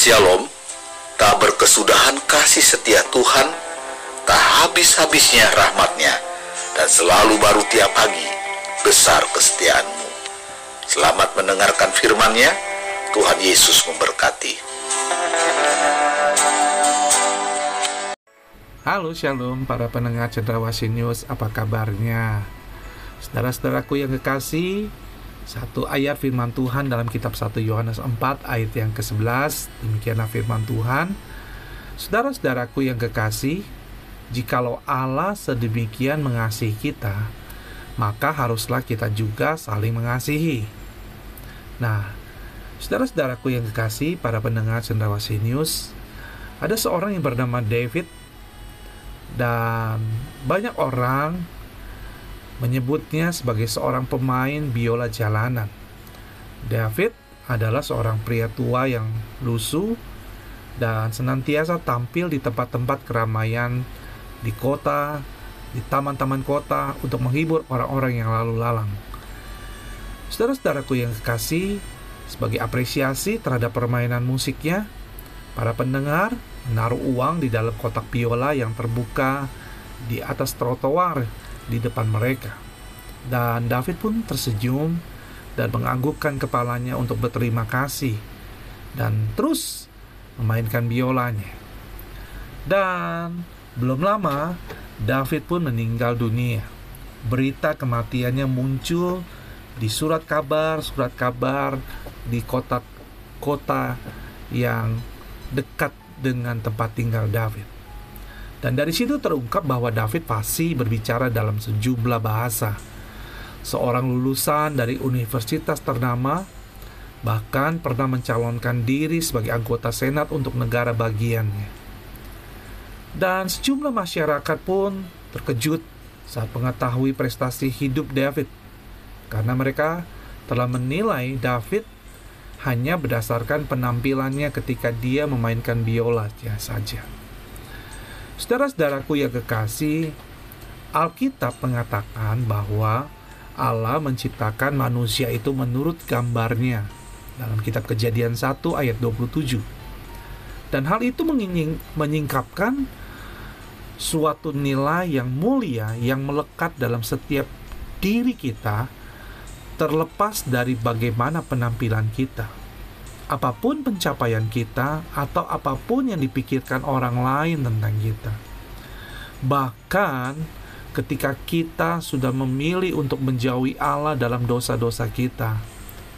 Shalom, tak berkesudahan kasih setia Tuhan, tak habis-habisnya rahmatnya, dan selalu baru tiap pagi, besar kesetiaanmu. Selamat mendengarkan firman-Nya, Tuhan Yesus memberkati. Halo Shalom para pendengar Cendrawasih News, apa kabarnya? Saudara-saudaraku yang kekasih, satu ayat firman Tuhan dalam kitab 1 Yohanes 4 ayat yang ke-11, demikianlah firman Tuhan. Saudara-saudaraku yang kekasih, jikalau Allah sedemikian mengasihi kita, maka haruslah kita juga saling mengasihi. Nah, saudara-saudaraku yang kekasih, para pendengar Cendrawasih News, ada seorang yang bernama David dan banyak orang menyebutnya sebagai seorang pemain biola jalanan. David adalah seorang pria tua yang lusuh dan senantiasa tampil di tempat-tempat keramaian di kota, di taman-taman kota untuk menghibur orang-orang yang lalu lalang. Saudara-saudaraku yang kekasih, sebagai apresiasi terhadap permainan musiknya, para pendengar menaruh uang di dalam kotak biola yang terbuka di atas trotoar di depan mereka. Dan David pun tersenyum dan menganggukkan kepalanya untuk berterima kasih dan terus memainkan biolanya. Dan belum lama David pun meninggal dunia. Berita kematiannya muncul di surat kabar-surat kabar di kota-kota yang dekat dengan tempat tinggal David. Dan dari situ terungkap bahwa David pasti berbicara dalam sejumlah bahasa. Seorang lulusan dari universitas ternama bahkan pernah mencalonkan diri sebagai anggota senat untuk negara bagiannya. Dan sejumlah masyarakat pun terkejut saat mengetahui prestasi hidup David karena mereka telah menilai David hanya berdasarkan penampilannya ketika dia memainkan biola saja. Saudara-saudaraku yang kekasih, Alkitab mengatakan bahwa Allah menciptakan manusia itu menurut gambarnya dalam kitab Kejadian 1 ayat 27. Dan hal itu menyingkapkan suatu nilai yang mulia yang melekat dalam setiap diri kita terlepas dari bagaimana penampilan kita apa pun pencapaian kita atau apa pun yang dipikirkan orang lain tentang kita. Bahkan ketika kita sudah memilih untuk menjauhi Allah dalam dosa-dosa kita,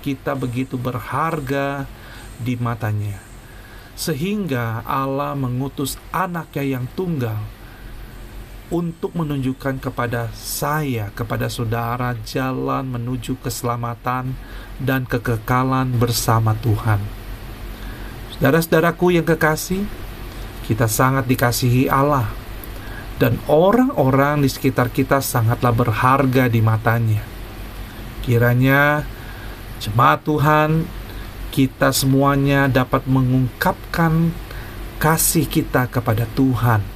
kita begitu berharga di matanya. Sehingga Allah mengutus anaknya yang tunggal untuk menunjukkan kepada saya, kepada saudara, jalan menuju keselamatan dan kekekalan bersama Tuhan. Saudara-saudaraku yang kekasih, kita sangat dikasihi Allah, dan orang-orang di sekitar kita sangatlah berharga di matanya. Kiranya jemaat Tuhan, kita semuanya dapat mengungkapkan kasih kita kepada Tuhan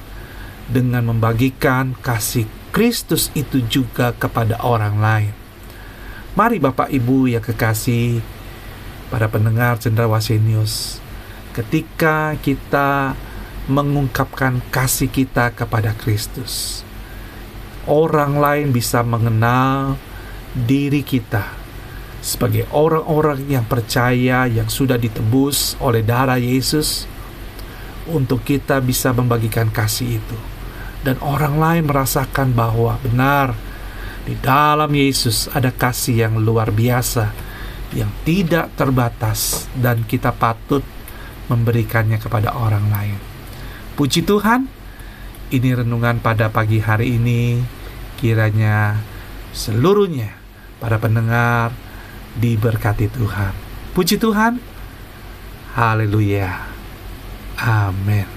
dengan membagikan kasih Kristus itu juga kepada orang lain. Mari Bapak Ibu yang kekasih, para pendengar Cendrawasih News, ketika kita mengungkapkan kasih kita kepada Kristus, orang lain bisa mengenal diri kita sebagai orang-orang yang percaya yang sudah ditebus oleh darah Yesus untuk kita bisa membagikan kasih itu dan orang lain merasakan bahwa benar di dalam Yesus ada kasih yang luar biasa yang tidak terbatas dan kita patut memberikannya kepada orang lain. Puji Tuhan, ini renungan pada pagi hari ini kiranya seluruhnya para pendengar diberkati Tuhan. Puji Tuhan. Haleluya. Amin.